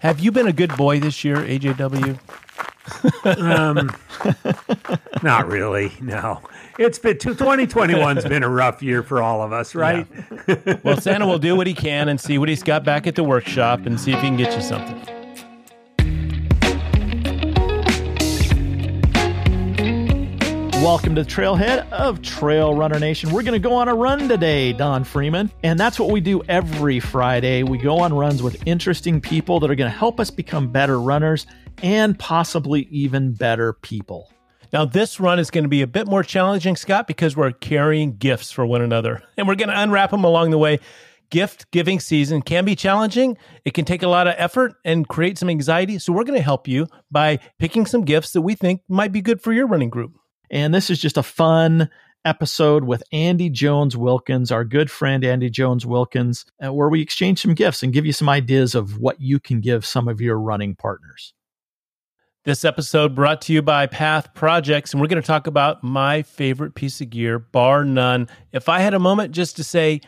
Have you been a good boy this year, AJW? um, not really. No, it's been 2021's been a rough year for all of us, right? Yeah. well, Santa will do what he can and see what he's got back at the workshop and see if he can get you something. Welcome to the trailhead of Trail Runner Nation. We're going to go on a run today, Don Freeman. And that's what we do every Friday. We go on runs with interesting people that are going to help us become better runners and possibly even better people. Now, this run is going to be a bit more challenging, Scott, because we're carrying gifts for one another and we're going to unwrap them along the way. Gift giving season can be challenging. It can take a lot of effort and create some anxiety. So, we're going to help you by picking some gifts that we think might be good for your running group. And this is just a fun episode with Andy Jones Wilkins, our good friend Andy Jones Wilkins, uh, where we exchange some gifts and give you some ideas of what you can give some of your running partners. This episode brought to you by Path Projects, and we're going to talk about my favorite piece of gear, bar none. If I had a moment just to say,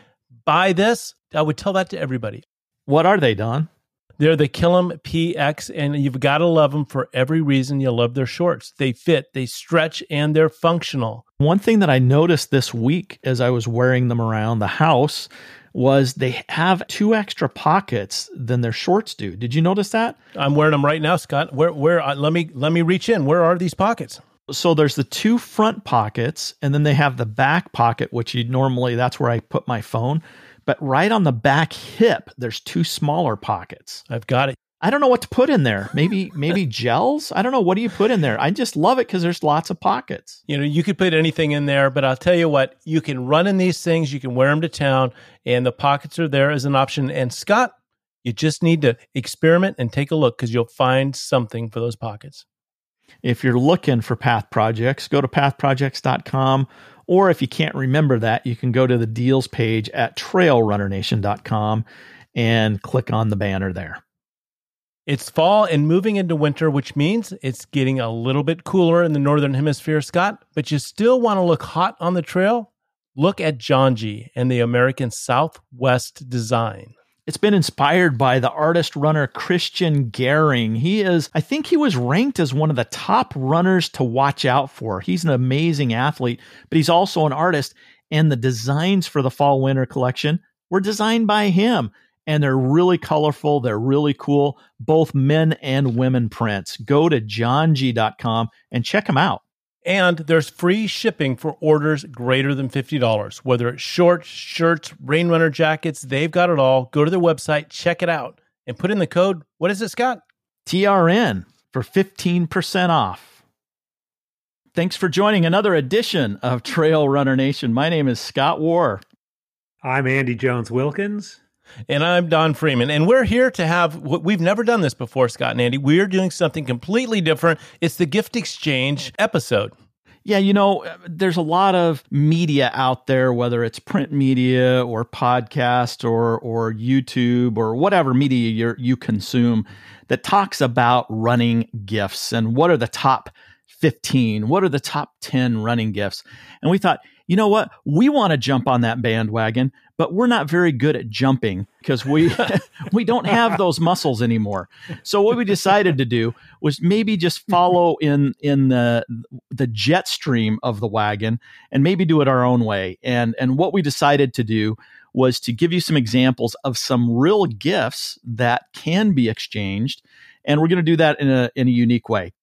buy this, I would tell that to everybody. What are they, Don? They're the Killam PX, and you've got to love them for every reason you love their shorts. They fit, they stretch, and they're functional. One thing that I noticed this week as I was wearing them around the house was they have two extra pockets than their shorts do. Did you notice that? I'm wearing them right now, Scott. Where where uh, let me let me reach in. Where are these pockets? So there's the two front pockets and then they have the back pocket which you normally that's where I put my phone. But right on the back hip, there's two smaller pockets. I've got it. I don't know what to put in there. Maybe maybe gels. I don't know. What do you put in there? I just love it because there's lots of pockets. You know, you could put anything in there, but I'll tell you what, you can run in these things. You can wear them to town, and the pockets are there as an option. And Scott, you just need to experiment and take a look because you'll find something for those pockets. If you're looking for Path Projects, go to pathprojects.com or if you can't remember that, you can go to the deals page at trailrunnernation.com and click on the banner there. It's fall and moving into winter, which means it's getting a little bit cooler in the northern hemisphere, Scott, but you still want to look hot on the trail? Look at Janji and the American Southwest design. It's been inspired by the artist runner Christian Gehring. He is, I think he was ranked as one of the top runners to watch out for. He's an amazing athlete, but he's also an artist. And the designs for the fall winter collection were designed by him. And they're really colorful. They're really cool, both men and women prints. Go to janji.com and check them out. And there's free shipping for orders greater than $50. Whether it's shorts, shirts, rain runner jackets, they've got it all. Go to their website, check it out, and put in the code. What is it, Scott? TRN for 15% off. Thanks for joining another edition of Trail Runner Nation. My name is Scott Warr. I'm Andy Jones Wilkins. And I'm Don Freeman. And we're here to have what we've never done this before, Scott and Andy. We're doing something completely different. It's the gift exchange episode. Yeah, you know, uh, there's a lot of media out there, whether it's print media or podcast or or YouTube or whatever media you you consume, that talks about running gifts and what are the top 15, what are the top 10 running gifts. And we thought, you know what? We want to jump on that bandwagon, but we're not very good at jumping because we we don't have those muscles anymore. So what we decided to do was maybe just follow in in the the jet stream of the wagon and maybe do it our own way. And and what we decided to do was to give you some examples of some real gifts that can be exchanged and we're going to do that in a in a unique way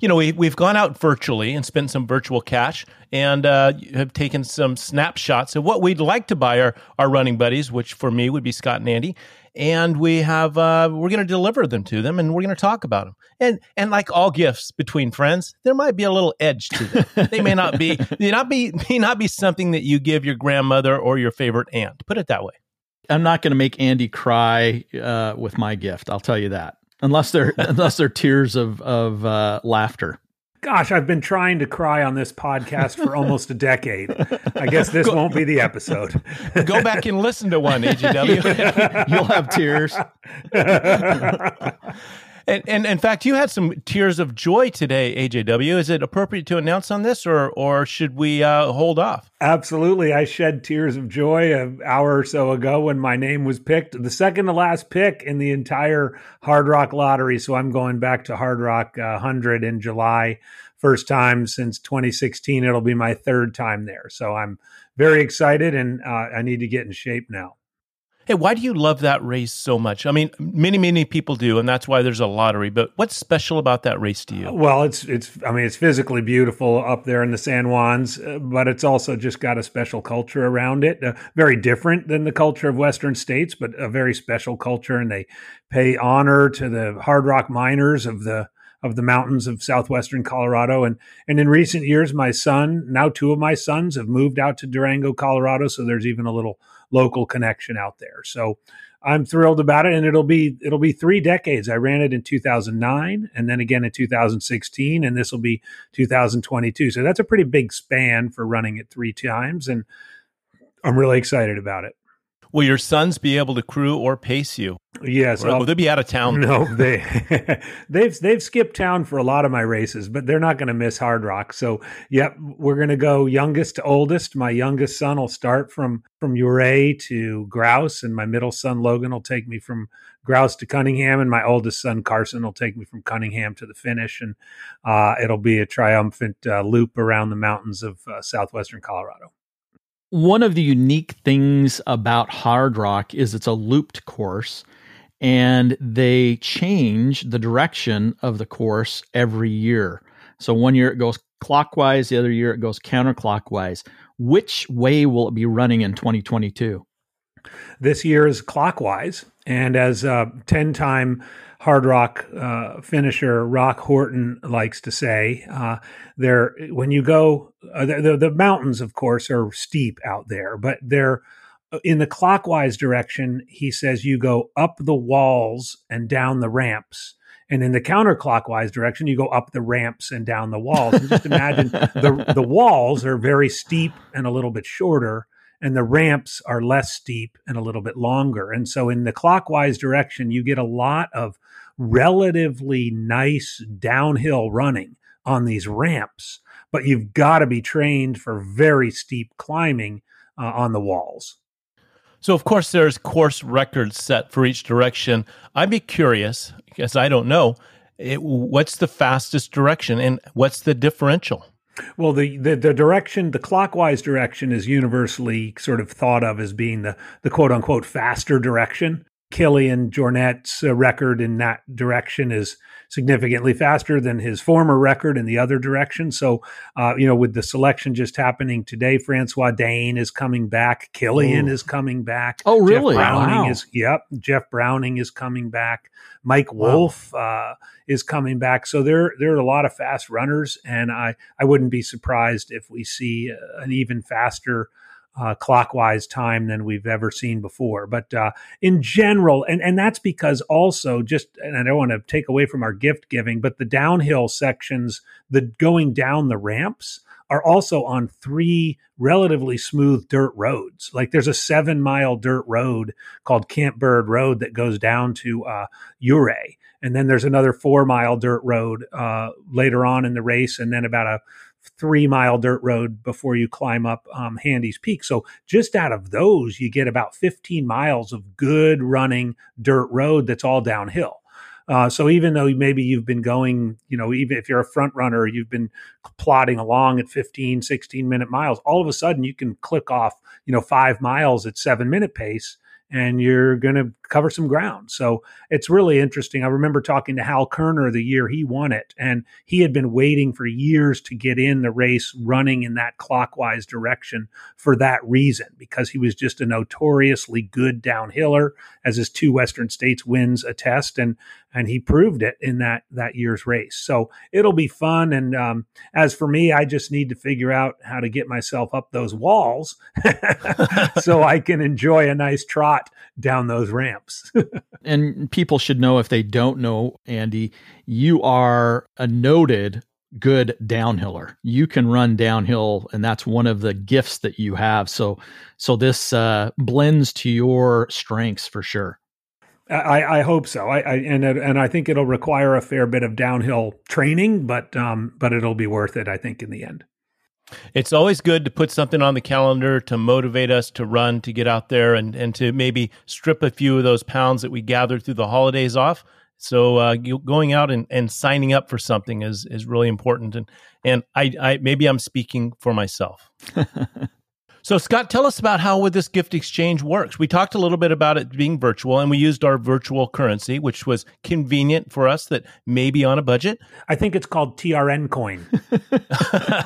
you know, we, we've gone out virtually and spent some virtual cash and uh, have taken some snapshots of what we'd like to buy our, our running buddies, which for me would be Scott and Andy. And we have, uh, we're going to deliver them to them and we're going to talk about them. And, and like all gifts between friends, there might be a little edge to them. they may not be, may not be, may not be something that you give your grandmother or your favorite aunt. Put it that way. I'm not going to make Andy cry uh, with my gift. I'll tell you that unless they're unless they're tears of of uh, laughter. Gosh, I've been trying to cry on this podcast for almost a decade. I guess this go, won't be the episode. go back and listen to one, AJW. You'll have tears. And, and in fact, you had some tears of joy today, AJW. Is it appropriate to announce on this, or or should we uh, hold off? Absolutely, I shed tears of joy an hour or so ago when my name was picked, the second to last pick in the entire Hard Rock lottery. So I'm going back to Hard Rock uh, 100 in July. First time since 2016. It'll be my third time there. So I'm very excited, and uh, I need to get in shape now. Hey, why do you love that race so much? I mean, many, many people do, and that's why there's a lottery. But what's special about that race to you? Well, it's it's. I mean, it's physically beautiful up there in the San Juans, uh, but it's also just got a special culture around it. Uh, very different than the culture of Western states, but a very special culture, and they pay honor to the hard rock miners of the of the mountains of southwestern Colorado. And and in recent years, my son, now two of my sons, have moved out to Durango, Colorado. So there's even a little local connection out there. So I'm thrilled about it, and it'll be it'll be three decades. I ran it in 2009, and then again in 2016, and this will be 2022. So that's a pretty big span for running it three times, and I'm really excited about it. Will your sons be able to crew or pace you? Yes. Or will they be out of town? No, they they've they've skipped town for a lot of my races, but they're not going to miss Hard Rock. So, yep, we're going to go youngest to oldest. My youngest son will start from from Ouray to Grouse, and my middle son Logan will take me from Grouse to Cunningham, and my oldest son Carson will take me from Cunningham to the finish, and uh, it'll be a triumphant uh, loop around the mountains of uh, southwestern Colorado. One of the unique things about Hard Rock is it's a looped course and they change the direction of the course every year. So one year it goes clockwise, the other year it goes counterclockwise. Which way will it be running in 2022? This year is clockwise. And as a 10 time hard rock uh, finisher Rock Horton likes to say. Uh, there, when you go, uh, the, the mountains, of course, are steep out there, but they're uh, in the clockwise direction. He says you go up the walls and down the ramps. And in the counterclockwise direction, you go up the ramps and down the walls. And just imagine the the walls are very steep and a little bit shorter, and the ramps are less steep and a little bit longer. And so in the clockwise direction, you get a lot of relatively nice downhill running on these ramps, but you've got to be trained for very steep climbing uh, on the walls. So, of course, there's course records set for each direction. I'd be curious, because I don't know, it, what's the fastest direction and what's the differential? Well, the, the, the direction, the clockwise direction, is universally sort of thought of as being the the quote unquote faster direction. Kilian Jornet's uh, record in that direction is significantly faster than his former record in the other direction. So, uh, you know, with the selection just happening today, Francois D'Haene is coming back. Kilian Ooh. is coming back. Oh, really? Jeff Browning wow. is, yep. Jeff Browning is coming back. Mike Wolfe wow. uh, is coming back. So there, there are a lot of fast runners, and I, I wouldn't be surprised if we see uh, an even faster uh, clockwise time than we've ever seen before. But uh, in general, and, and that's because also just, and I don't want to take away from our gift giving, but the downhill sections, the going down the ramps are also on three relatively smooth dirt roads. Like there's a seven mile dirt road called Camp Bird Road that goes down to uh. And then there's another four mile dirt road uh, later on in the race, and then about a three mile dirt road before you climb up um, Handies Peak. So just out of those, you get about 15 miles of good running dirt road that's all downhill. Uh, so even though maybe you've been going, you know, even if you're a front runner, you've been plodding along at 15, 16 minute miles, all of a sudden you can click off, you know, five miles at seven minute pace and you're going to cover some ground. So it's really interesting. I remember talking to Hal Koerner the year he won it, and he had been waiting for years to get in the race running in that clockwise direction for that reason, because he was just a notoriously good downhiller, as his two Western States wins attest, and and he proved it in that that year's race. So it'll be fun. And um, as for me, I just need to figure out how to get myself up those walls so I can enjoy a nice trot down those ramps. and people should know if they don't know, Andy, you are a noted good downhiller. You can run downhill and that's one of the gifts that you have. So so this uh blends to your strengths for sure. I, I hope so. I, I and it, and I think it'll require a fair bit of downhill training, but um, but it'll be worth it. I think in the end. It's always good to put something on the calendar to motivate us to run, to get out there and, and to maybe strip a few of those pounds that we gathered through the holidays off. So uh, going out and, and signing up for something is is really important. And and I, I maybe I'm speaking for myself. So, Scott, tell us about how with this gift exchange works. We talked a little bit about it being virtual, and we used our virtual currency, which was convenient for us that may be on a budget. I think it's called TRN coin.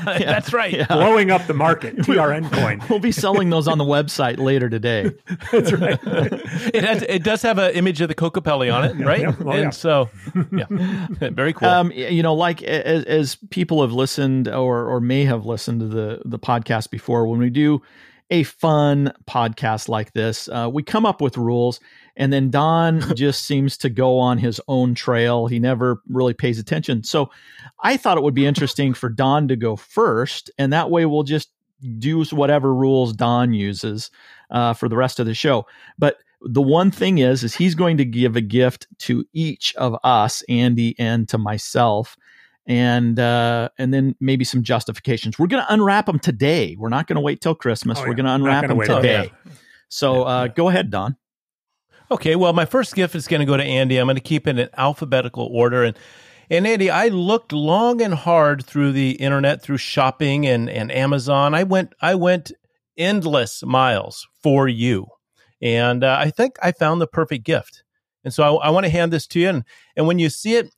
That's right. Yeah. Blowing up the market, TRN coin. We'll be selling those on the website later today. That's right. it has, it does have an image of the Kokopelli on it, right? Yeah, oh, and so, yeah, very cool. Um, you know, like as, as people have listened or or may have listened to the the podcast before, when we do a fun podcast like this. Uh, we come up with rules, and then Don just seems to go on his own trail. He never really pays attention. So I thought it would be interesting for Don to go first, and that way we'll just use whatever rules Don uses uh, for the rest of the show. But the one thing is, is he's going to give a gift to each of us, Andy, and to myself and uh, and then maybe some justifications. We're going to unwrap them today. We're not going to wait till Christmas. Oh, We're going to unwrap them today. Oh, yeah. So uh, go ahead, Don. Okay. Well, my first gift is going to go to Andy. I'm going to keep it in alphabetical order and. And Andy, I looked long and hard through the internet, through shopping and, and Amazon. I went I went endless miles for you, and uh, I think I found the perfect gift. And so I, I want to hand this to you. And, and when you see it,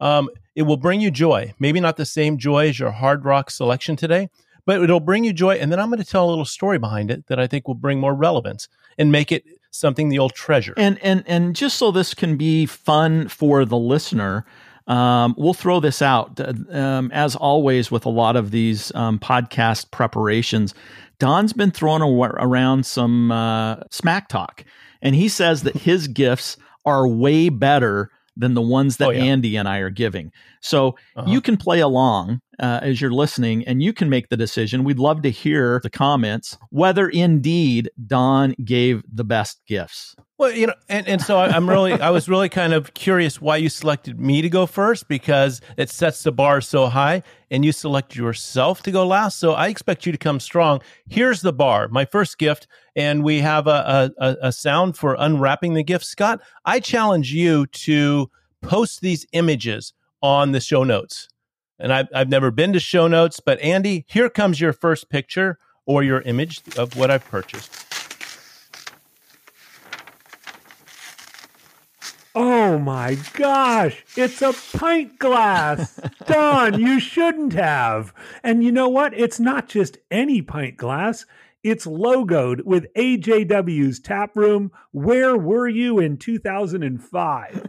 um, it will bring you joy. Maybe not the same joy as your hard rock selection today, but it'll bring you joy. And then I'm going to tell a little story behind it that I think will bring more relevance and make it something the old treasure. And and and just so this can be fun for the listener, um, we'll throw this out um, as always with a lot of these um, podcast preparations. Don's been throwing around some uh, smack talk, and he says that his gifts are way better than the ones that oh, yeah. Andy and I are giving. So uh-huh. you can play along uh, as you're listening and you can make the decision. We'd love to hear the comments whether indeed Don gave the best gifts. Well, you know, and, and so I'm really, I was really kind of curious why you selected me to go first because it sets the bar so high and you select yourself to go last. So I expect you to come strong. Here's the bar, my first gift, and we have a, a, a sound for unwrapping the gift. Scott, I challenge you to post these images on the show notes. And I've, I've never been to show notes, but Andy, here comes your first picture or your image of what I've purchased. Oh my gosh, it's a pint glass. Don, you shouldn't have. And you know what? It's not just any pint glass. It's logoed with AJW's Tap Room. Where were you in 2005?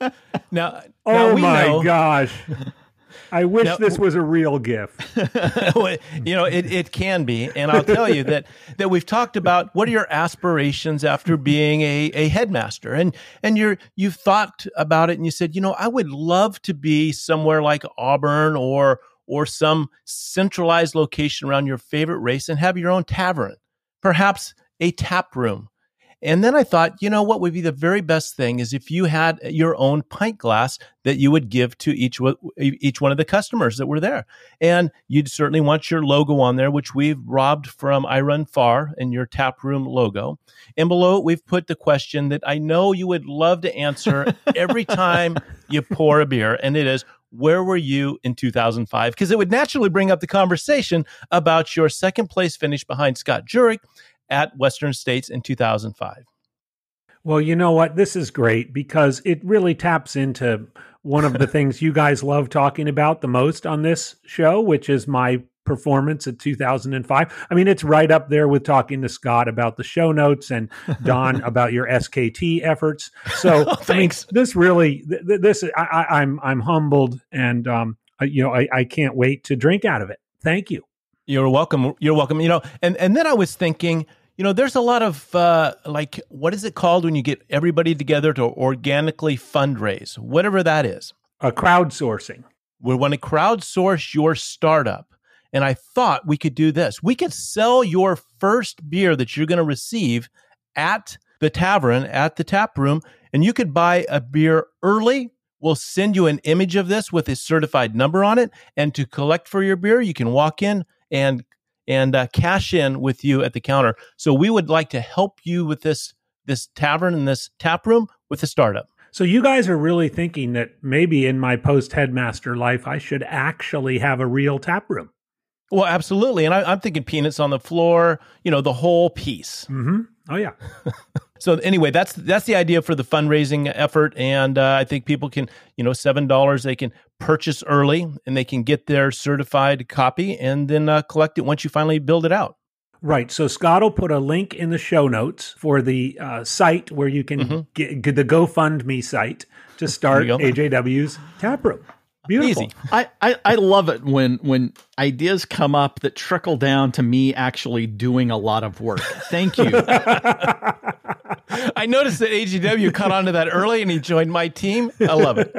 now, oh now my know, gosh. I wish now, this was a real gift. you know, it, it can be. And I'll tell you that that we've talked about what are your aspirations after being a, a headmaster. And and you're you've thought about it and you said, you know, I would love to be somewhere like Auburn or or some centralized location around your favorite race and have your own tavern, perhaps a tap room and then I thought, you know, what would be the very best thing is if you had your own pint glass that you would give to each each one of the customers that were there, and you'd certainly want your logo on there, which we've robbed from iRunFar and your tap room logo. And below it, we've put the question that I know you would love to answer every time you pour a beer, and it is, where were you in 2005? Because it would naturally bring up the conversation about your second place finish behind Scott Jurek at Western States in 2005. Well, you know what? This is great because it really taps into one of the things you guys love talking about the most on this show, which is my performance at 2005. I mean, it's right up there with talking to Scott about the show notes and Don about your FKT efforts. So, oh, I mean, this really, this I, I'm I'm humbled, and um, you know, I, I can't wait to drink out of it. Thank you. You're welcome. You're welcome. You know, and and then I was thinking, you know, there's a lot of uh, like, what is it called when you get everybody together to organically fundraise, whatever that is? A crowdsourcing. We want to crowdsource your startup. And I thought we could do this. We could sell your first beer that you're going to receive at the tavern at the tap room, and you could buy a beer early. We'll send you an image of this with a certified number on it. And to collect for your beer, you can walk in and and uh, cash in with you at the counter. So we would like to help you with this this tavern and this tap room with the startup. So you guys are really thinking that maybe in my post headmaster life, I should actually have a real tap room. Well, absolutely, and I, am thinking peanuts on the floor. You know, the whole piece. Mm-hmm. Oh yeah. so anyway, that's that's the idea for the fundraising effort, and uh, I think people can, you know, seven dollars they can purchase early, and they can get their certified copy, and then uh, collect it once you finally build it out. Right. So Scott will put a link in the show notes for the uh, site where you can mm-hmm. get, get, the GoFundMe site to start AJW's taproom. Beautiful. Easy. I, I, I love it when when ideas come up that trickle down to me actually doing a lot of work. Thank you. I noticed that AJW caught on to that early and he joined my team. I love it.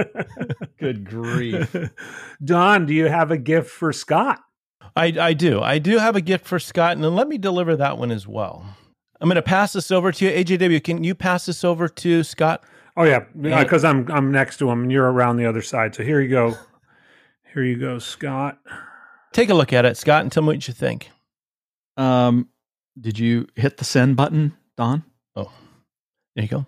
Good grief. Don, do you have a gift for Scott? I, I do. I do have a gift for Scott, and then let me deliver that one as well. I'm going to pass this over to you, AJW. Can you pass this over to Scott? Oh yeah, because I'm I'm next to him, and you're around the other side. So here you go. Here you go, Scott. Take a look at it, Scott, and tell me what you think. Um, did you hit the send button, Don? Oh, there you go.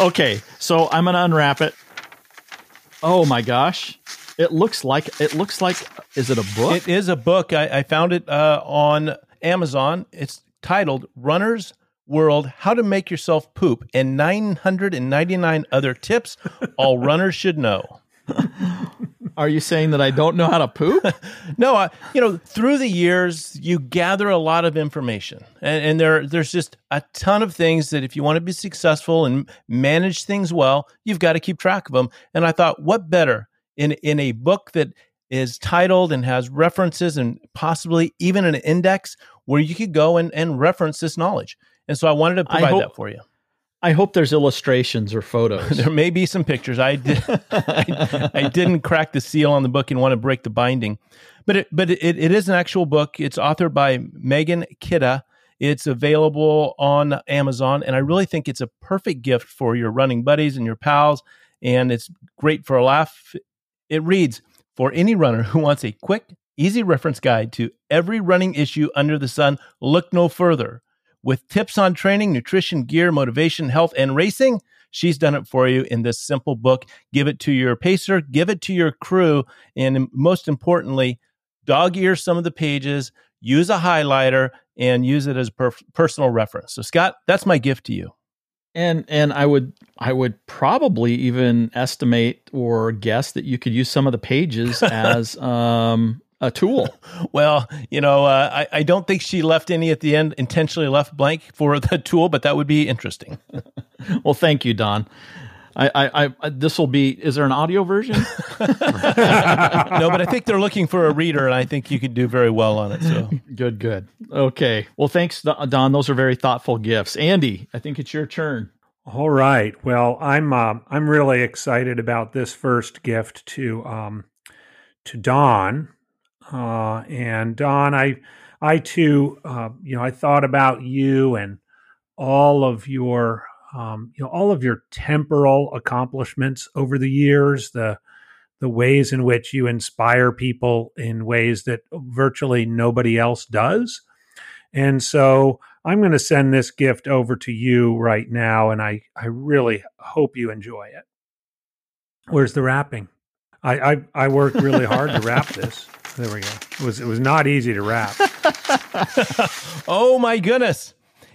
okay, so I'm gonna unwrap it. Oh my gosh. It looks like it looks like is it a book? It is a book. I, I found it uh, on Amazon. It's titled Runner's World How to Make Yourself Poop and 999 Other Tips All Runners Should Know. Are you saying that I don't know how to poop? no, I, you know, through the years, you gather a lot of information, and, and, there, there's just a ton of things that if you want to be successful and manage things well, you've got to keep track of them. And I thought, what better in in a book that is titled and has references and possibly even an index where you could go and, and reference this knowledge. And so I wanted to provide hope, that for you. I hope there's illustrations or photos. there may be some pictures. I did. I, I, didn't crack the seal on the book and want to break the binding, but it, but it, it is an actual book. It's authored by Meghan Kita. It's available on Amazon, and I really think it's a perfect gift for your running buddies and your pals. And it's great for a laugh. It reads for any runner who wants a quick, easy reference guide to every running issue under the sun. Look no further with tips on training, nutrition, gear, motivation, health, and racing. She's done it for you in this simple book. Give it to your pacer, give it to your crew, and most importantly, dog ear some of the pages, use a highlighter, and use it as per- personal reference. So, Scott, that's my gift to you. And and I would I would probably even estimate or guess that you could use some of the pages as um, a tool. well, you know, uh, I, I don't think she left any at the end, intentionally left blank for the tool, but that would be interesting. well, thank you, Don. I, I, I this will be. Is there an audio version? no, but I think they're looking for a reader, and I think you could do very well on it. So good, good. Okay. Well, thanks, Don. Those are very thoughtful gifts. Andy, I think it's your turn. All right. Well, I'm uh, I'm really excited about this first gift to um, to Don. Uh, and Don, I, I too, uh, you know, I thought about you and all of your, um, you know, all of your temporal accomplishments over the years, the, the ways in which you inspire people in ways that virtually nobody else does. And so I'm going to send this gift over to you right now, and I, I really hope you enjoy it. Where's the wrapping? I, I, I worked really hard to wrap this. There we go. It was it was not easy to wrap. oh my goodness!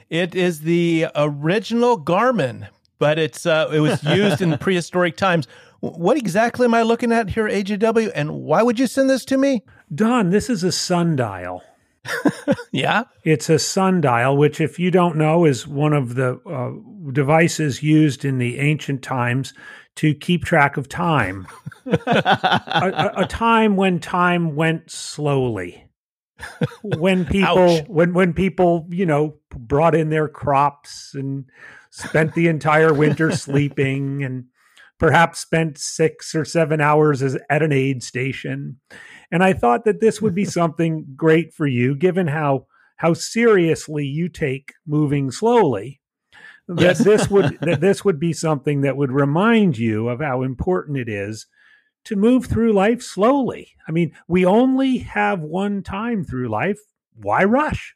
It is the original Garmin, but it's uh, it was used in prehistoric times. What exactly am I looking at here, AJW? And why would you send this to me? Don, this is a sundial. yeah, it's a sundial, which, if you don't know, is one of the uh, devices used in the ancient times to keep track of time. a, a, a, time when time went slowly. when people when when people, you know, brought in their crops and spent the entire winter sleeping and perhaps spent 6 or 7 hours as, at an aid station. And I thought that this would be something great for you, given how how seriously you take moving slowly. That this would that this would be something that would remind you of how important it is to move through life slowly. I mean, we only have one time through life. Why rush?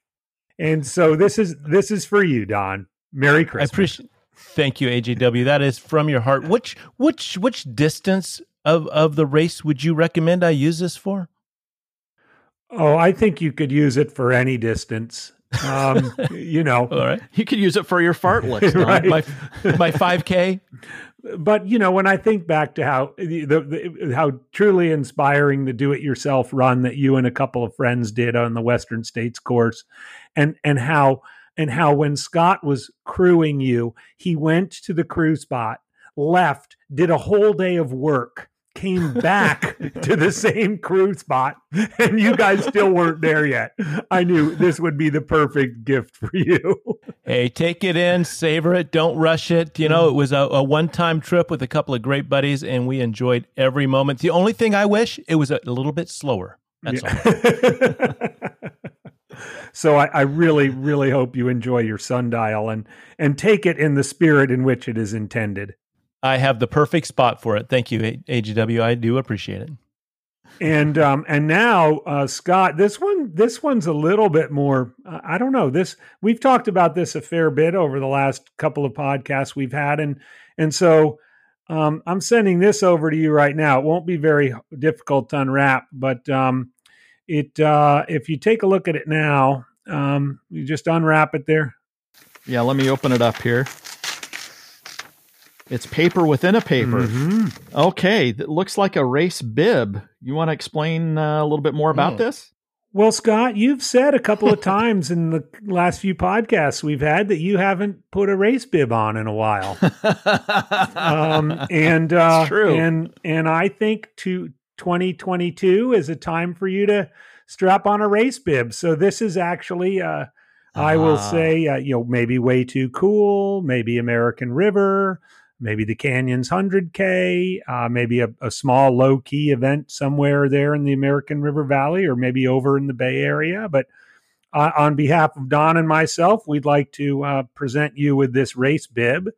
And so this is this is for you, Don. Merry Christmas. I appreciate. Thank you, AJW. That is from your heart. Which which which distance of of the race would you recommend I use this for? oh, I think you could use it for any distance. Um, you know, All right, You could use it for your fart Don. Right. my my five k. but you know when i think back to how the, the, the how truly inspiring the do-it-yourself run that you and a couple of friends did on the western states course and and how and how when scott was crewing you he went to the crew spot left did a whole day of work came back to the same crew spot and you guys still weren't there yet i knew this would be the perfect gift for you Hey, take it in, savor it, don't rush it. You know, it was a, a one time trip with a couple of great buddies, and we enjoyed every moment. The only thing I wish it was a little bit slower. That's all. so I, I really, really hope you enjoy your sundial and and take it in the spirit in which it is intended. I have the perfect spot for it. Thank you, AJW. I do appreciate it. And um and now uh Scott, this one this one's a little bit more uh, I don't know. This we've talked about this a fair bit over the last couple of podcasts we've had and and so um I'm sending this over to you right now. It won't be very difficult to unwrap, but um it uh if you take a look at it now, um you just unwrap it there. Yeah, let me open it up here. It's paper within a paper. Mhm. Okay, that looks like a race bib. You want to explain uh, a little bit more about Hmm. this? Well, Scott, you've said a couple of times in the last few podcasts we've had that you haven't put a race bib on in a while. Um, and uh, true. and and I think to 2022 is a time for you to strap on a race bib. So this is actually, uh, I will Ah. say, uh, you know, maybe way too cool, maybe American River, maybe the Canyons 100K, uh, maybe a, a small low key event somewhere there in the American River Valley, or maybe over in the Bay Area. But uh, on behalf of Don and myself, we'd like to uh, present you with this race bib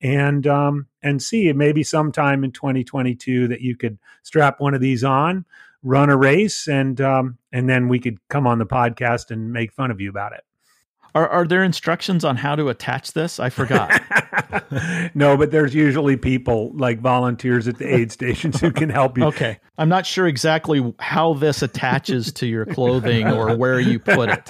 and um, and see maybe sometime in 2022 that you could strap one of these on, run a race, and um, and then we could come on the podcast and make fun of you about it. Are, are there instructions on how to attach this? I forgot. no, but there's usually people like volunteers at the aid stations who can help you. okay. I'm not sure exactly how this attaches to your clothing or where you put it.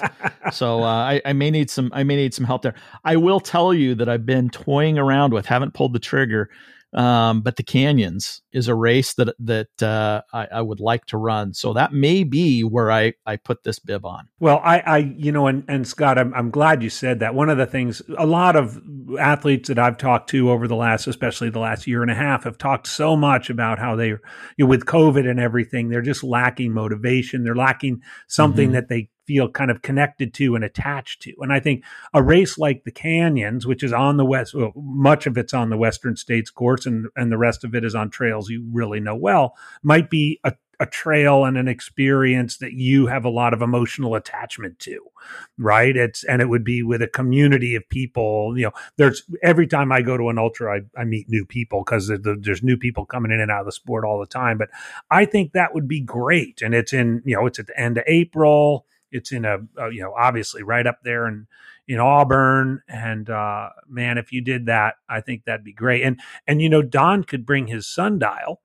So uh, I, I may need some I may need some help there. I will tell you that I've been toying around with, haven't pulled the trigger. Um, but the canyons is a race that that uh, I, I would like to run. So that may be where I, I put this bib on. Well, I, I, you know, and, and Scott, I'm, I'm glad you said that. One of the things, a lot of athletes that I've talked to over the last, especially the last year and a half, have talked so much about how they, you know, with COVID and everything, they're just lacking motivation. They're lacking something Mhm. that they feel kind of connected to and attached to. And I think a race like the Canyons, which is on the west, well, much of it's on the Western States course, and and the rest of it is on trails you really know well, might be a a trail and an experience that you have a lot of emotional attachment to right? It's and it would be with a community of people you know there's every time i go to an ultra i, I meet new people because there's new people coming in and out of the sport all the time. But i think that would be great. And it's in you know it's at the end of april it's in a, a you know obviously right up there and in Auburn. And uh, man, if you did that, I think that'd be great. And and you know, Don could bring his sundial,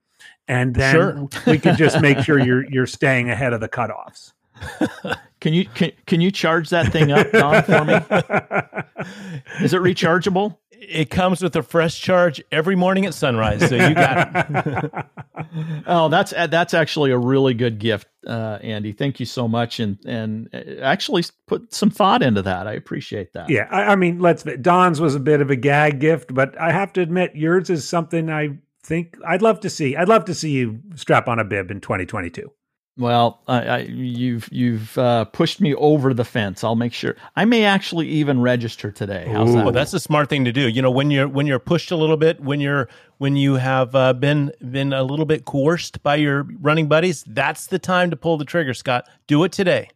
and then Sure. we could just make sure you're you're staying ahead of the cutoffs. Can you can, can you charge that thing up, Don, for me? Is it rechargeable? It comes with a fresh charge every morning at sunrise. So you got it. Oh, that's uh, that's actually a really good gift, uh, Andy. Thank you so much, and and uh, actually put some thought into that. I appreciate that. yeah, I, I mean, let's. Don's was a bit of a gag gift, but I have to admit, yours is something I think I'd love to see. I'd love to see you strap on a bib in 2022. Well, I, I, you've you've uh, pushed me over the fence. I'll make sure. I may actually even register today. How's Ooh, that? well, that's a smart thing to do. You know, when you're when you're pushed a little bit, when you're when you have uh, been been a little bit coerced by your running buddies, that's the time to pull the trigger. Scott, do it today.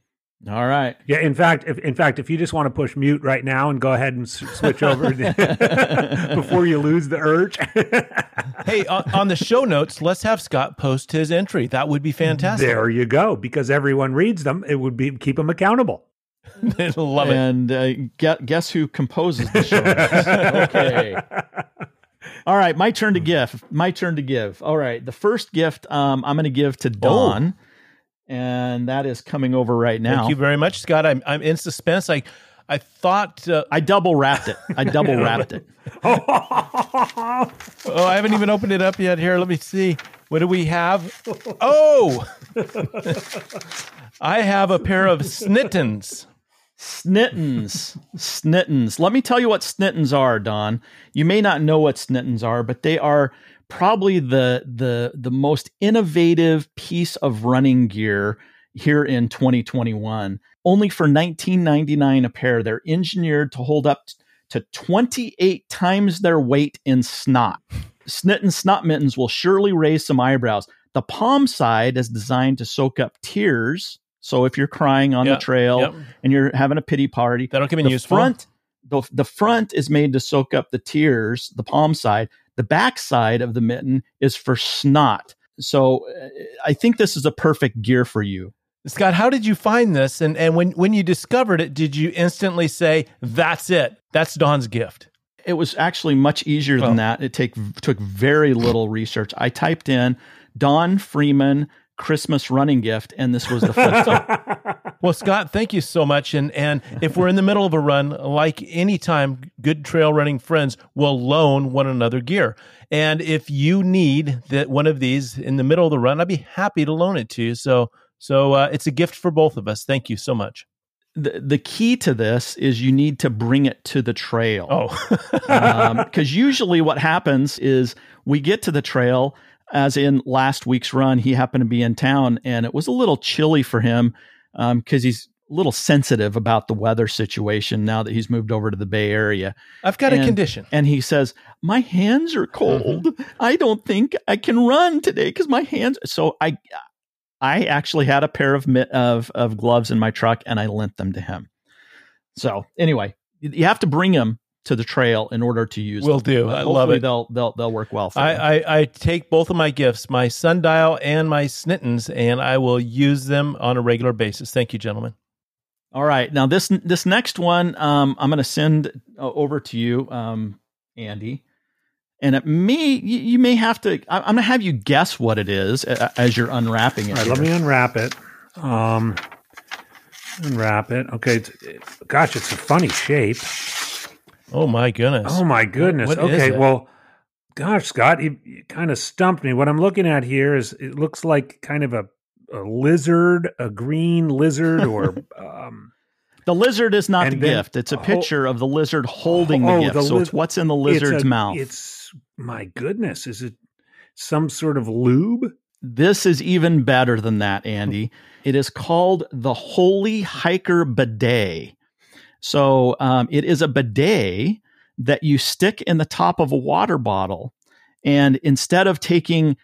All right. Yeah. In fact, if in fact, if you just want to push mute right now and go ahead and s- switch over before you lose the urge. hey, on, on, the show notes, let's have Scott post his entry. That would be fantastic. There you go. Because everyone reads them, it would be keep them accountable. Love it. And uh, guess, guess who composes the show? okay. All right, my turn to give. My turn to give. All right, the first gift um, I'm going to give to Don. Oh and that is coming over right now. Thank you very much, Scott. I'm I'm in suspense. I I thought uh, I double wrapped it. I double wrapped it. oh, I haven't even opened it up yet. Here, let me see. What do we have? Oh, I have a pair of Snittens. Snittens. Snittens. Let me tell you what Snittens are, Don. You may not know what Snittens are, but they are probably the the the most innovative piece of running gear here in 2021. Only for 19.99 a pair. They're engineered to hold up to 28 times their weight in snot. Snitten snot mittens will surely raise some eyebrows. The palm side is designed to soak up tears. So if you're crying on yep, the trail yep. and you're having a pity party, that'll come in the useful. Front, the, the front is made to soak up the tears, the palm side. The backside of the mitten is for snot. So uh, I think this is a perfect gear for you. Scott, how did you find this? And and when when you discovered it, did you instantly say, "That's it. That's Don's gift"? It was actually much easier than oh. that. It take took very little research. I typed in Don Freeman Christmas running gift, and this was the first. well, Scott, thank you so much. And and if we're in the middle of a run, like anytime, good trail running friends will loan one another gear. And if you need that one of these in the middle of the run, I'd be happy to loan it to you. So so uh, it's a gift for both of us. Thank you so much. The, the key to this is you need to bring it to the trail. Oh, because um, usually what happens is we get to the trail as in last week's run, he happened to be in town and it was a little chilly for him because um, he's a little sensitive about the weather situation now that he's moved over to the Bay Area. I've got and, a condition. And he says, My hands are cold. Mm-hmm. I don't think I can run today because my hands. So I. I actually had a pair of of of gloves in my truck and I lent them to him. So anyway, you have to bring them to the trail in order to use. Will do. I love it. They'll they'll they'll work well. For I, I, I take both of my gifts, my sundial and my snittens, and I will use them on a regular basis. Thank you, gentlemen. All right, now this this next one, um, I'm going to send uh, over to you, um, Andy, and it may you, you may have to. I, am going to have you guess what it is uh, as you're unwrapping it. All right, let me unwrap it. Um, unwrap it. Okay, it's, it, gosh, it's a funny shape. Oh my goodness. Oh my goodness. What okay, well, gosh, Scott, you, you kind of stumped me. What I'm looking at here is it looks like kind of a, a lizard, a green lizard, or um, the lizard is not the gift. It's a picture of the lizard holding oh, the gift. The so it's what's in the lizard's it's a, mouth. It's my goodness. Is it some sort of lube? This is even better than that, Andy. It is called the Holy Hiker Bidet. So um, it is a bidet that you stick in the top of a water bottle. And instead of taking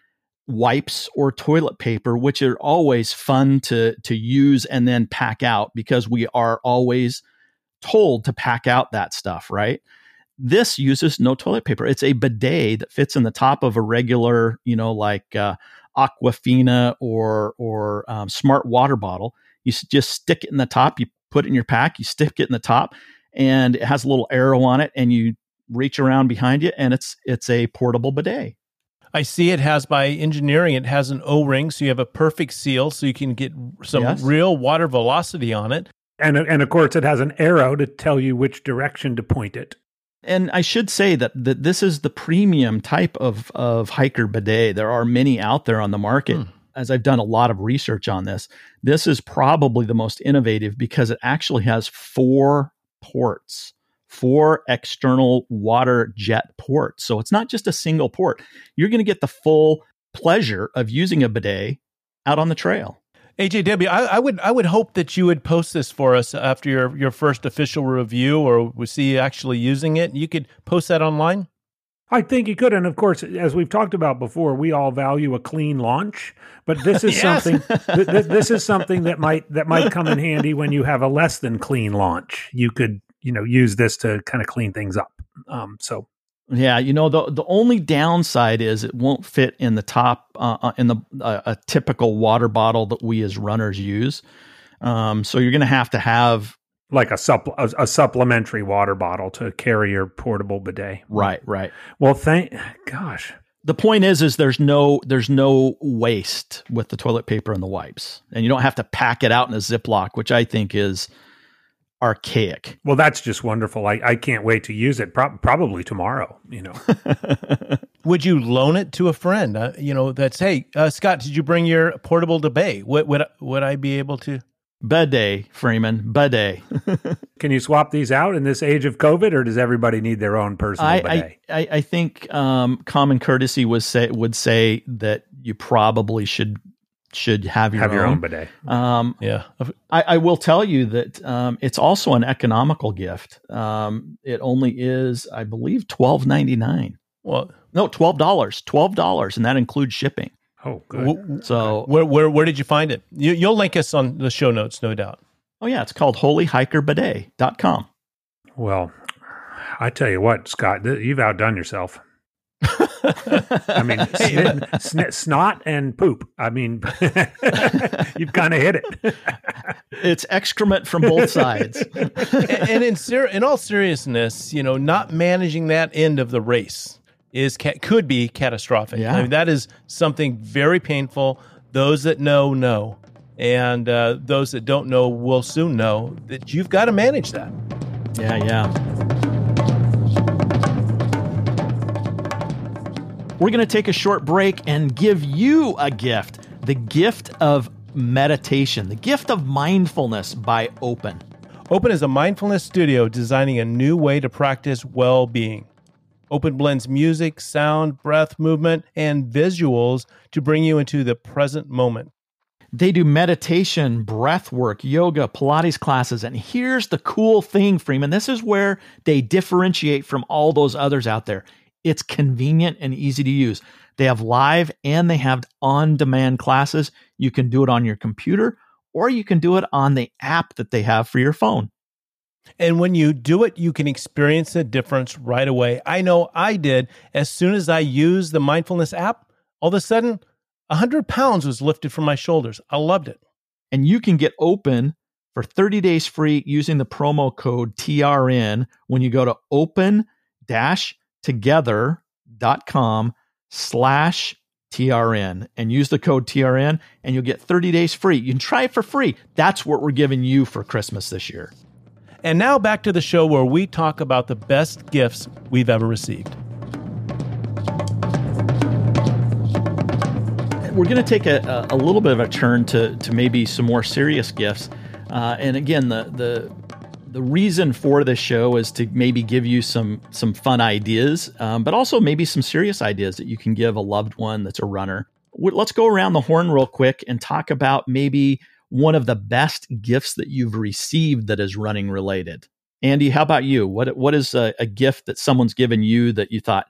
wipes or toilet paper, which are always fun to, to use and then pack out because we are always told to pack out that stuff, right? This uses no toilet paper. It's a bidet that fits in the top of a regular, you know, like uh, Aquafina or or um, Smart water bottle. You just stick it in the top. You put it in your pack, you stick it in the top, and it has a little arrow on it, and you reach around behind you, and it's it's a portable bidet. I see it has by engineering, it has an O ring, so you have a perfect seal, so you can get some yes. real water velocity on it. And and of course, it has an arrow to tell you which direction to point it. And I should say that, that this is the premium type of, of hiker bidet. There are many out there on the market. Hmm as I've done a lot of research on this, this is probably the most innovative because it actually has four ports, four external water jet ports. So it's not just a single port. You're going to get the full pleasure of using a bidet out on the trail. AJW, I, I, would I would hope that you would post this for us after your, your first official review, or we see you actually using it. You could post that online. I think you could, and of course, as we've talked about before, we all value a clean launch. But this is yes. something. th- th- this is something that might that might come in handy when you have a less than clean launch. You could you know use this to kind of clean things up. Um, so yeah, you know the the only downside is it won't fit in the top uh, uh in the uh, a typical water bottle that we as runners use. Um, so you're going to have to have like a, supple- a, a supplementary water bottle to carry your portable bidet. Right, right. Well, thank gosh. The point is, is there's no there's no waste with the toilet paper and the wipes, and you don't have to pack it out in a Ziploc, which I think is archaic. Well, that's just wonderful. I, I can't wait to use it. Pro- probably tomorrow. You know. would you loan it to a friend? Uh, you know, that's hey, uh, Scott, did you bring your portable debate? Would would would I be able to? Bidet, Freeman, bidet. Can you swap these out in this age of COVID, or does everybody need their own personal I, bidet? I, I, I think um, common courtesy was say would say that you probably should should have your have own. your own bidet. Um, yeah, I, I, will tell you that um, it's also an economical gift. Um, it only is, I believe, twelve ninety nine. Well, no, twelve dollars, twelve dollars, and that includes shipping. Oh, good. So, where where where did you find it? You, will link us on the show notes, no doubt. Oh yeah, it's called holyhikerbidet.com. Well, I tell you what, Scott, you've outdone yourself. I mean, snit, snit, snot and poop. I mean, you've kind of hit it. it's excrement from both sides. and, and in ser- in all seriousness, you know, not managing that end of the race is ca- could be catastrophic. Yeah. I mean, that is something very painful. Those that know know, and uh, those that don't know will soon know that you've got to manage that. Yeah, yeah. We're going to take a short break and give you a gift the gift of meditation, the gift of mindfulness by Open. Open is a mindfulness studio designing a new way to practice well being. Open blends music, sound, breath, movement, and visuals to bring you into the present moment. They do meditation, breath work, yoga, Pilates classes. And here's the cool thing, Freeman. This is where they differentiate from all those others out there. It's convenient and easy to use. They have live and they have on demand classes. You can do it on your computer or you can do it on the app that they have for your phone. And when you do it, you can experience the difference right away. I know I did. As soon as I used the mindfulness app, all of a sudden, 100 pounds was lifted from my shoulders. I loved it. And you can get open for 30 days free using the promo code TRN when you go to open dash together.com slash TRN and use the code TRN and you'll get 30 days free. You can try it for free. That's what we're giving you for Christmas this year. And now back to the show where we talk about the best gifts we've ever received. We're going to take a, a little bit of a turn to, to maybe some more serious gifts. Uh, and again, the, the the reason for this show is to maybe give you some some fun ideas, um, but also maybe some serious ideas that you can give a loved one that's a runner. Let's go around the horn real quick and talk about maybe one of the best gifts that you've received that is running related. Andy, how about you? What what is a, a gift that someone's given you that you thought,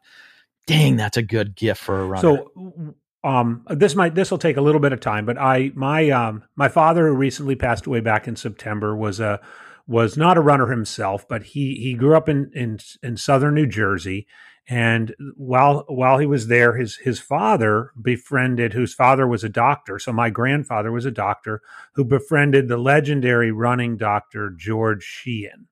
dang, that's a good gift for a runner? So um, this might this will take a little bit of time, but I my um, my father who recently passed away back in September was a was not a runner himself, but he he grew up in in, in southern New Jersey. And while while he was there, his his father befriended, whose father was a doctor. So my grandfather was a doctor who befriended the legendary running doctor George Sheehan,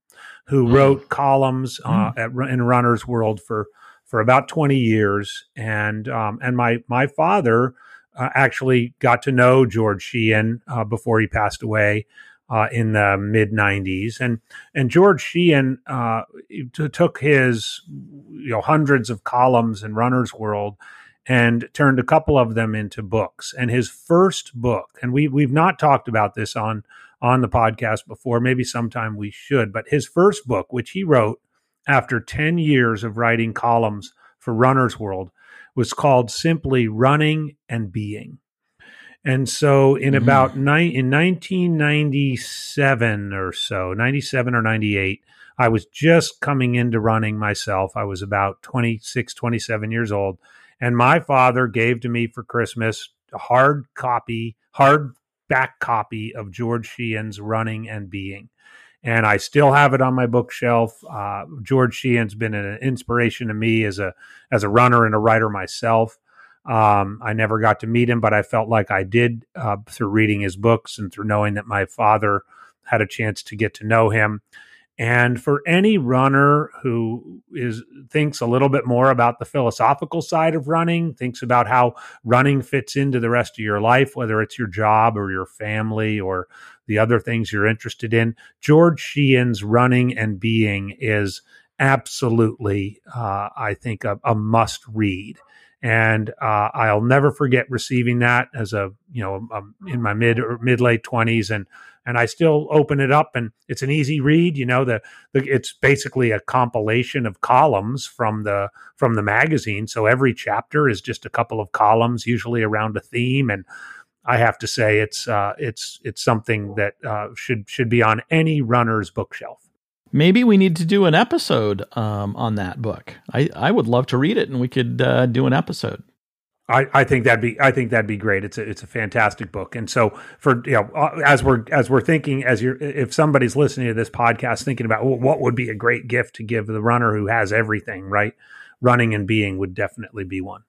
who mm. wrote columns uh, mm. at, in Runner's World for for about twenty years. And um, and my my father uh, actually got to know George Sheehan uh, before he passed away uh, in the mid 90s. And, and George Sheehan uh, t- took his you know, hundreds of columns in Runner's World and turned a couple of them into books. And his first book, and we, we've not talked about this on, on the podcast before, maybe sometime we should, but his first book, which he wrote after 10 years of writing columns for Runner's World, was called simply Running and Being And so in mm. about in 1997 or so, 97 or 98, I was just coming into running myself. I was about 26, 27 years old. And my father gave to me for Christmas a hard copy, hard back copy of George Sheehan's Running and Being. And I still have it on my bookshelf. Uh, George Sheehan's been an inspiration to me as a as a runner and a writer myself. Um, I never got to meet him, but I felt like I did uh, through reading his books and through knowing that my father had a chance to get to know him. And for any runner who is thinks a little bit more about the philosophical side of running, thinks about how running fits into the rest of your life, whether it's your job or your family or the other things you're interested in, George Sheehan's Running and Being is absolutely, uh, I think, a, a must read and uh, I'll never forget receiving that as a you know um, in my mid or mid late twenties, and and I still open it up, and it's an easy read. You know, the, the it's basically a compilation of columns from the from the magazine. So every chapter is just a couple of columns, usually around a theme, and I have to say it's uh, it's it's something that uh, should should be on any runner's bookshelf maybe we need to do an episode um, on that book. I, I would love to read it, and we could uh, do an episode. I, I think that'd be I think that'd be great. It's a it's a fantastic book, and so for you know uh, as we're as we're thinking as you're if somebody's listening to this podcast thinking about well, what would be a great gift to give the runner who has everything right, running and being would definitely be one.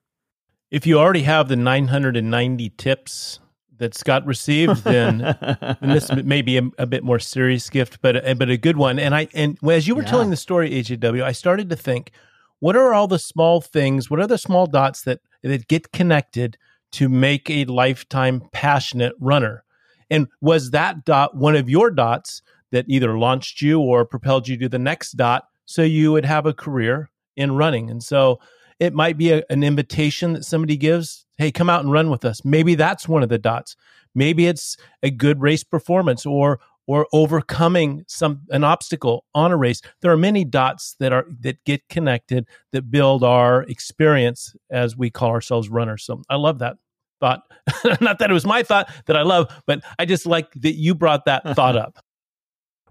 If you already have the 990 tips that Scott received, then, then this may be a, a, bit more serious gift, but uh, but a good one. And I and as you were yeah. telling the story, AJW, I started to think, what are all the small things? What are the small dots that that get connected to make a lifetime passionate runner? And was that dot one of your dots that either launched you or propelled you to the next dot, so you would have a career in running? And so it might be a, an invitation that somebody gives. Hey, come out and run with us. Maybe that's one of the dots. Maybe it's a good race performance or or overcoming some an obstacle on a race. There are many dots that are that get connected that build our experience as we call ourselves runners. So I love that thought. Not that it was my thought that I love, but I just like that you brought that thought up.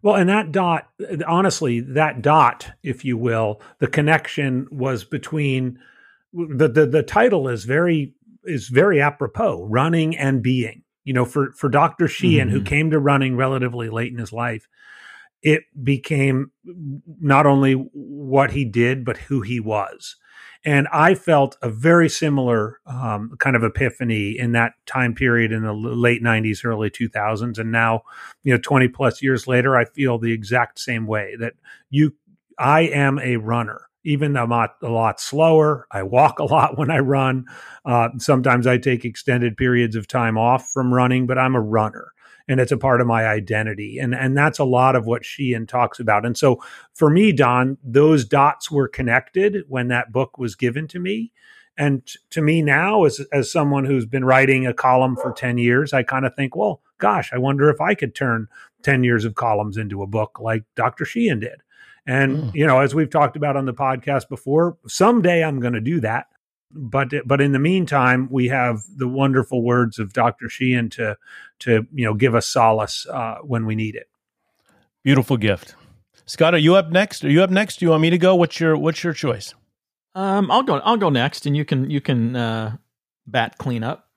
Well, and that dot, honestly, that dot, if you will, the connection was between the the, the title is very is very apropos, running and being. You know, for for Dr. Sheehan, mm-hmm. who came to running relatively late in his life, it became not only what he did, but who he was. And I felt a very similar um, kind of epiphany in that time period in the late 90s, early 2000s. And now, you know, 20 plus years later, I feel the exact same way that you, I am a runner. Even though I'm a lot slower, I walk a lot when I run. Uh, sometimes I take extended periods of time off from running, but I'm a runner and it's a part of my identity. And and that's a lot of what Sheehan talks about. And so for me, Don, those dots were connected when that book was given to me. And t- to me now, as as someone who's been writing a column for 10 years, I kind of think, well, gosh, I wonder if I could turn 10 years of columns into a book like Dr. Sheehan did. And, mm. you know, as we've talked about on the podcast before, someday I'm going to do that but but in the meantime, we have the wonderful words of Dr. Sheehan to to you know give us solace uh, when we need it. Beautiful gift, Scott. Are you up next? Are you up next? Do you want me to go? What's your What's your choice? Um, I'll go. I'll go next, and you can you can uh, bat clean up.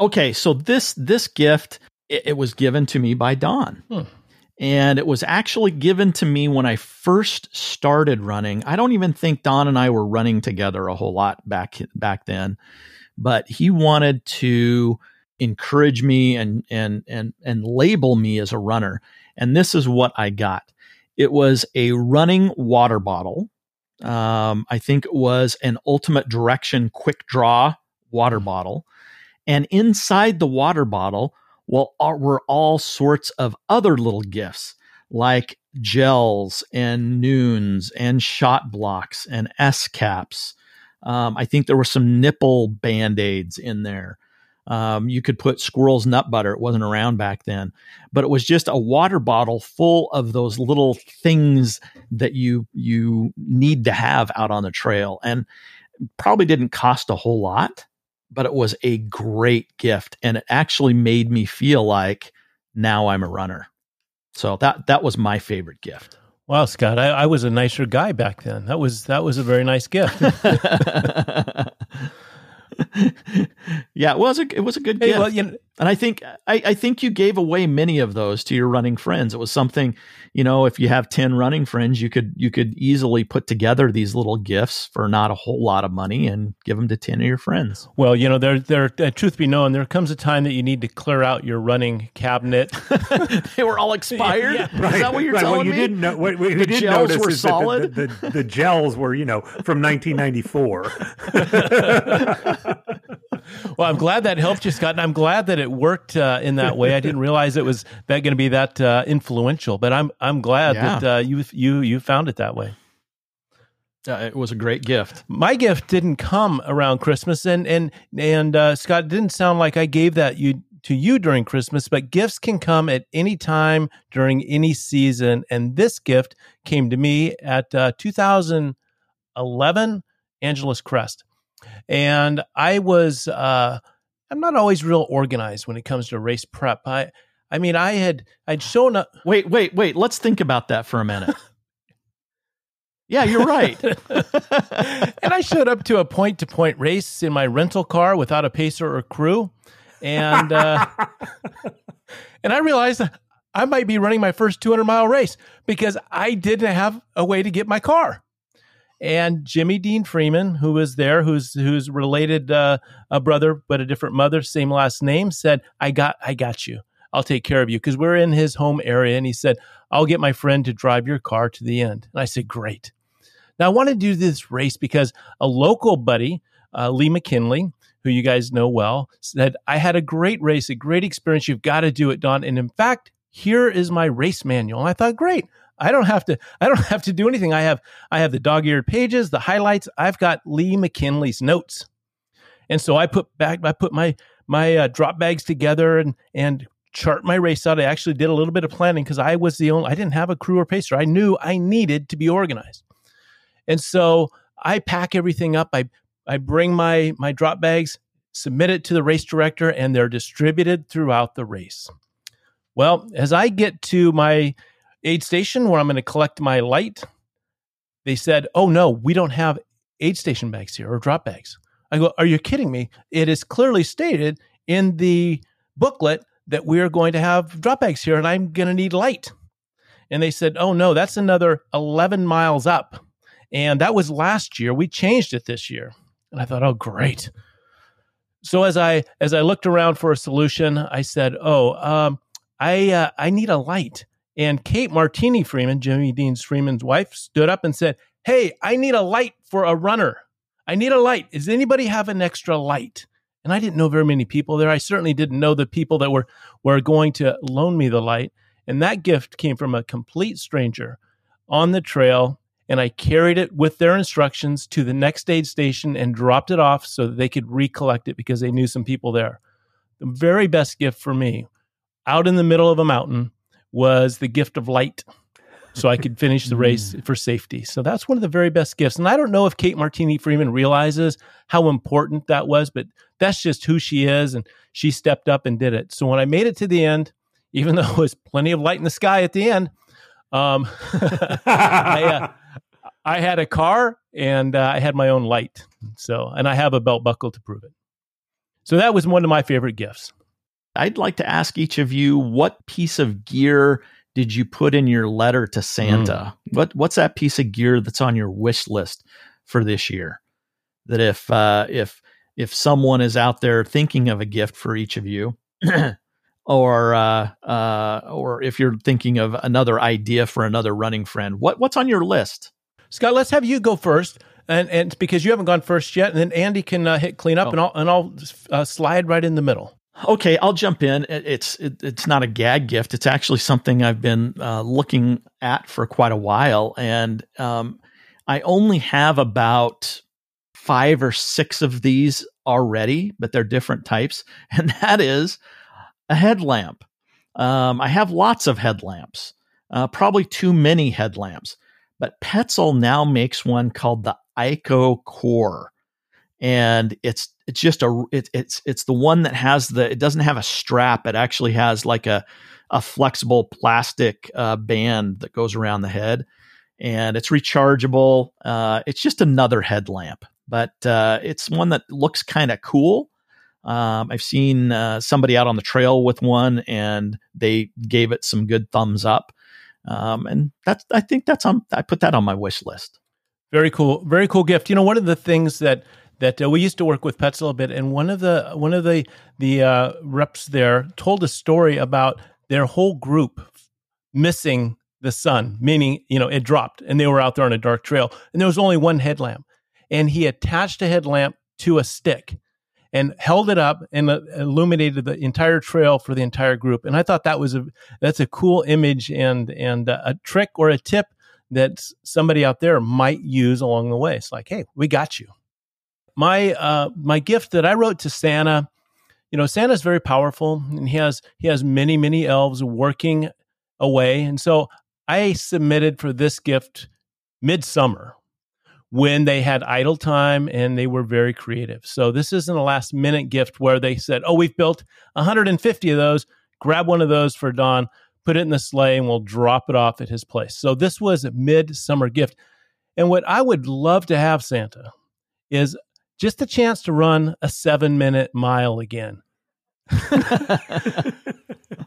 Okay, so this this gift it, it was given to me by Don. Hmm and it was actually given to me when I first started running. I don't even think Don and I were running together a whole lot back back then, but he wanted to encourage me and and and and label me as a runner. And this is what I got. It was a running water bottle. Um, I think it was an Ultimate Direction Quick Draw water bottle, and inside the water bottle well, were all sorts of other little gifts like gels and Nuuns and shot blocks and S caps. Um, I think there were some nipple band aids in there. Um, you could put squirrel's nut butter. It wasn't around back then, but it was just a water bottle full of those little things that you you need to have out on the trail, and probably didn't cost a whole lot. But it was a great gift. And it actually made me feel like now I'm a runner. So that that was my favorite gift. Wow, Scott, I, I was a nicer guy back then. That was that was a very nice gift. yeah, it was a it was a good hey, gift. Well, you know, and I think I, I think you gave away many of those to your running friends. It was something, you know, if you have ten running friends, you could you could easily put together these little gifts for not a whole lot of money and give them to ten of your friends. Well, you know, there there uh, truth be known, there comes a time that you need to clear out your running cabinet. they were all expired. yeah, right, Is that what you're right. telling what you me? Didn't know, what, what the didn't gels were solid. The, the, the, gels were, you know, from 1994. well, I'm glad that helped you, Scott, and I'm glad that it worked uh, in that way. I didn't realize it was that going to be that uh, influential, but I'm I'm glad yeah. that uh, you you you found it that way. Uh, it was a great gift. My gift didn't come around Christmas, and and and uh, Scott didn't sound like I gave that you to you during Christmas, but gifts can come at any time during any season. And this gift came to me at uh, 2011 Angeles Crest, and I was uh, I'm not always real organized when it comes to race prep. I I mean I had I'd shown up. Wait wait wait. Let's think about that for a minute. Yeah, you're right. and I showed up to a point to point race in my rental car without a pacer or crew. And uh, and I realized I might be running my first 200 mile race because I didn't have a way to get my car. And Jimmy Dean Freeman, who was there, who's who's related uh, a brother but a different mother, same last name, said, "I got I got you. I'll take care of you because we're in his home area." And he said, "I'll get my friend to drive your car to the end." And I said, "Great." Now, I want to do this race because a local buddy, uh, Lee McKinley, who you guys know well, said, I had a great race, a great experience. You've got to do it, Don. And in fact, here is my race manual. And I thought, great. I don't have to I don't have to do anything. I have I have the dog-eared pages, the highlights. I've got Lee McKinley's notes. And so I put back I put my my uh, drop bags together and and chart my race out. I actually did a little bit of planning because I was the only I didn't have a crew or pacer. I knew I needed to be organized. And so I pack everything up. I I bring my my drop bags, submit it to the race director, and they're distributed throughout the race. Well, as I get to my aid station where I'm going to collect my light, they said, "Oh no, we don't have aid station bags here or drop bags." I go, "Are you kidding me? It is clearly stated in the booklet that we are going to have drop bags here, and I'm going to need light." And they said, "Oh no, that's another 11 miles up." And that was last year. We changed it this year. And I thought, oh, great. So as I as I looked around for a solution, I said, "Oh, um, I uh, I need a light." And Kate Martini Freeman, Jimmy Dean Freeman's wife, stood up and said, "Hey, I need a light for a runner. I need a light. Does anybody have an extra light?" And I didn't know very many people there. I certainly didn't know the people that were were going to loan me the light. And that gift came from a complete stranger on the trail and I carried it with their instructions to the next aid station and dropped it off so that they could recollect it because they knew some people there. The very best gift for me out in the middle of a mountain was the gift of light so I could finish the race mm. for safety. So that's one of the very best gifts. And I don't know if Kate Martini Freeman realizes how important that was, but that's just who she is. And she stepped up and did it. So when I made it to the end, even though it was plenty of light in the sky at the end, um, I, uh, I had a car and uh, I had my own light. So, and I have a belt buckle to prove it. So that was one of my favorite gifts. I'd like to ask each of you what piece of gear did you put in your letter to Santa? Mm. What what's that piece of gear that's on your wish list for this year? That if uh, if if someone is out there thinking of a gift for each of you, or uh, uh, or if you're thinking of another idea for another running friend, what what's on your list? Scott, let's have you go first, and and because you haven't gone first yet, and then Andy can uh, hit clean up, oh. and I'll and I'll uh, slide right in the middle. Okay, I'll jump in. It's it, it's not a gag gift. It's actually something I've been uh, looking at for quite a while, and um, I only have about five or six of these already, but they're different types, and that is a headlamp. Um, I have lots of headlamps, uh, probably too many headlamps. But Petzl now makes one called the Iko Core. And it's it's just a it, it's it's the one that has the it doesn't have a strap. It actually has like a a flexible plastic uh, band that goes around the head, and it's rechargeable. Uh, it's just another headlamp, but uh, it's one that looks kind of cool. Um, I've seen uh, somebody out on the trail with one, and they gave it some good thumbs up. Um, and that's I think that's on. I put that on my wish list. Very cool, very cool gift. You know, one of the things that that uh, we used to work with Petzl a little bit, and one of the one of the the uh, reps there told a story about their whole group missing the sun, meaning you know it dropped, and they were out there on a dark trail, and there was only one headlamp, and he attached a headlamp to a stick and held it up and uh, illuminated the entire trail for the entire group. And I thought that was a that's a cool image and and uh, a trick or a tip that somebody out there might use along the way. It's like, hey, we got you. My uh, my gift that I wrote to Santa, you know, Santa's very powerful and he has he has many many elves working away, and so I submitted for this gift midsummer when they had idle time and they were very creative. So this isn't a last minute gift where they said, "Oh, we've built 150 of those. Grab one of those for Don, put it in the sleigh, and we'll drop it off at his place." So this was a midsummer gift. And what I would love to have Santa is just a chance to run a 7-minute mile again.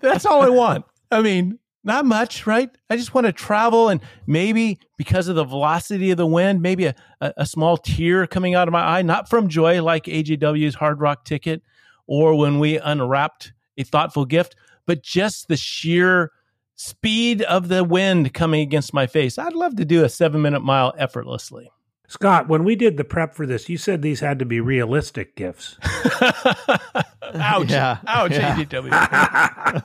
That's all I want. I mean, not much, right? I just want to travel and maybe because of the velocity of the wind, maybe a, a, a, small tear coming out of my eye, not from joy like AJW's Hardrock ticket or when we unwrapped a thoughtful gift, but just the sheer speed of the wind coming against my face. I'd love to do a seven minute mile effortlessly. Scott, when we did the prep for this, you said these had to be realistic gifts. Ouch. Yeah. Ouch, yeah.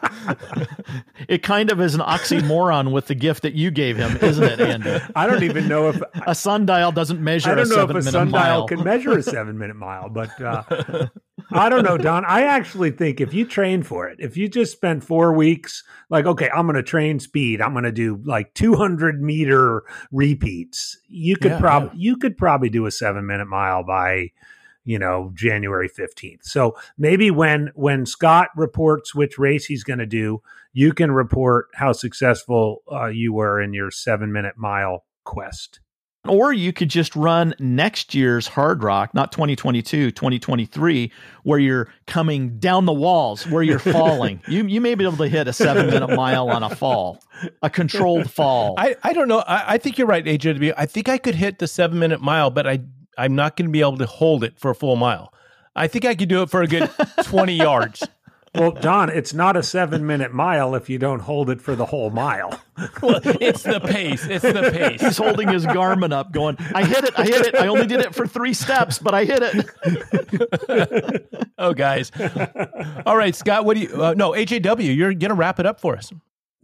it kind of is an oxymoron with the gift that you gave him, isn't it, Andy? I don't even know if a sundial doesn't measure I don't know if a sundial mile. can measure a seven minute mile, but uh, I don't know, Don. I actually think if you train for it, if you just spend four weeks, like, okay, I'm going to train speed, I'm going to do like 200 meter repeats, you could yeah, probably, yeah. you could probably do a seven minute mile by, you know January 15th. So maybe when when Scott reports which race he's going to do, you can report how successful uh, you were in your 7 minute mile quest. Or you could just run next year's Hardrock, not 2022, 2023, where you're coming down the walls, where you're falling. you you may be able to hit a seven minute mile on a fall, a controlled fall. I, I don't know. I, I think you're right, AJ. I think I could hit the seven minute mile, but I I'm not going to be able to hold it for a full mile. I think I could do it for a good 20 yards. Well, Don, it's not a seven minute mile if you don't hold it for the whole mile. well, it's the pace. It's the pace. He's holding his Garmin up, going, I hit it. I hit it. I only did it for three steps, but I hit it. oh, guys. All right, Scott, what do you, uh, no, AJW, you're going to wrap it up for us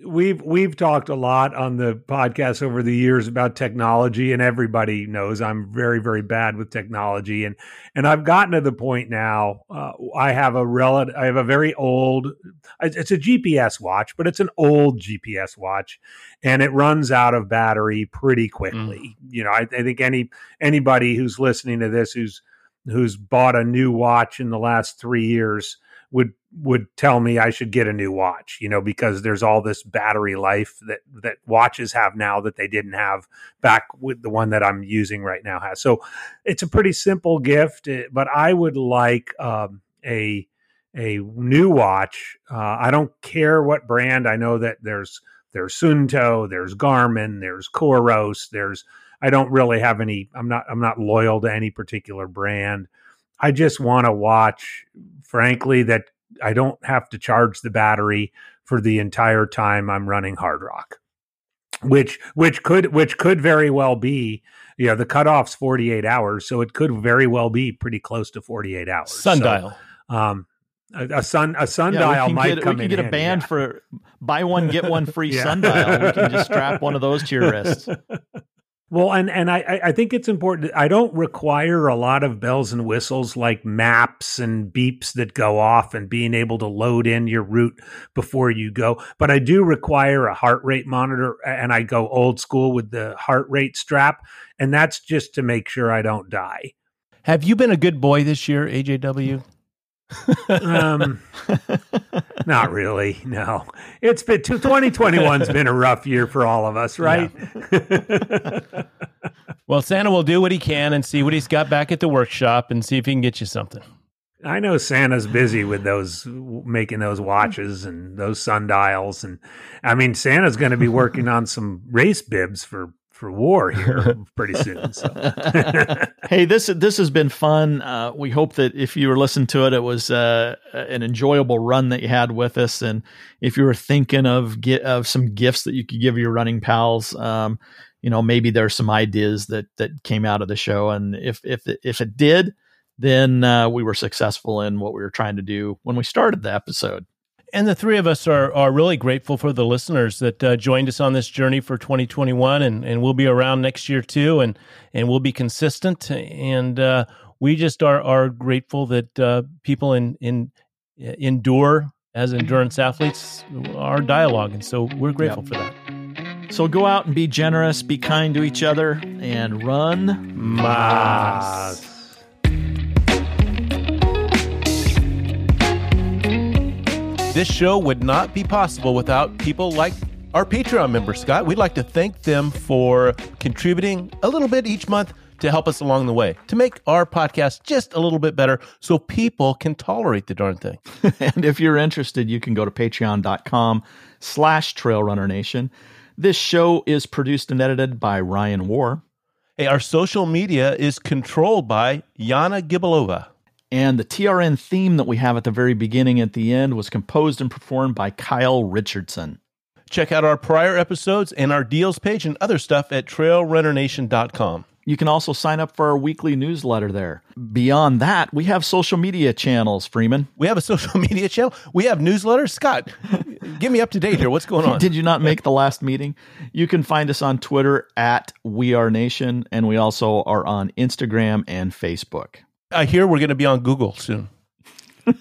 we've we've talked a lot on the podcast over the years about technology and everybody knows I'm very very bad with technology and and I've gotten to the point now uh, I have a relative I have a very old it's a GPS watch but it's an old GPS watch and it runs out of battery pretty quickly mm. you know I, I think any anybody who's listening to this who's who's bought a new watch in the last 3 years would would tell me I should get a new watch, you know, because there's all this battery life that that watches have now that they didn't have back with the one that I'm using right now has. So it's a pretty simple gift, eh, but I would like um, a a new watch. Uh, I don't care what brand. I know that there's there's Suunto, there's Garmin, there's Coros, there's I don't really have any. I'm not I'm not loyal to any particular brand. I just want to watch, frankly, that I don't have to charge the battery for the entire time I'm running Hardrock, which which could which could very well be. You know, the cutoff's 48 hours, so it could very well be pretty close to 48 hours. Sundial. So, um, a, a sun a sundial yeah, might get, come. We can get a band yeah. for buy one get one free yeah. sundial. We can just strap one of those to your wrists. Well, and and I I think it's important. I don't require a lot of bells and whistles like maps and beeps that go off and being able to load in your route before you go. But I do require a heart rate monitor, and I go old school with the heart rate strap, and that's just to make sure I don't die. Have you been a good boy this year, AJW? Um, not really. No, it's been 2021's been a rough year for all of us, right? Yeah. well, Santa will do what he can and see what he's got back at the workshop and see if he can get you something. I know Santa's busy with those making those watches and those sundials, and I mean Santa's going to be working on some race bibs for for Warr here pretty soon. So. hey, this this has been fun. Uh, we hope that if you were listening to it, it was uh, an enjoyable run that you had with us, and if you were thinking of get of some gifts that you could give your running pals. Um, you know, maybe there's some ideas that that came out of the show, and if if if it did, then uh, we were successful in what we were trying to do when we started the episode. And the three of us are, are really grateful for the listeners that uh, joined us on this journey for 2021, and, and we'll be around next year too, and and we'll be consistent. And uh, we just are are grateful that uh, people in in endure as endurance athletes our dialogue, and so we're grateful yep. for that. So go out and be generous, be kind to each other, and run Mas. This show would not be possible without people like our Patreon members, Scott. We'd like to thank them for contributing a little bit each month to help us along the way, to make our podcast just a little bit better so people can tolerate the darn thing. and if you're interested, you can go to patreon.com slash trailrunnernation. This show is produced and edited by Ryan Warr. Hey, our social media is controlled by Yana Gibalova. And the TRN theme that we have at the very beginning at the end was composed and performed by Kyle Richardson. Check out our prior episodes and our deals page and other stuff at trailrunnernation.com. You can also sign up for our weekly newsletter there. Beyond that, we have social media channels, Freeman. We have a social media channel. We have newsletters. Scott, get me up to date here. What's going on? Did you not make the last meeting? You can find us on Twitter at We Are Nation, and we also are on Instagram and Facebook. I hear we're going to be on Google soon.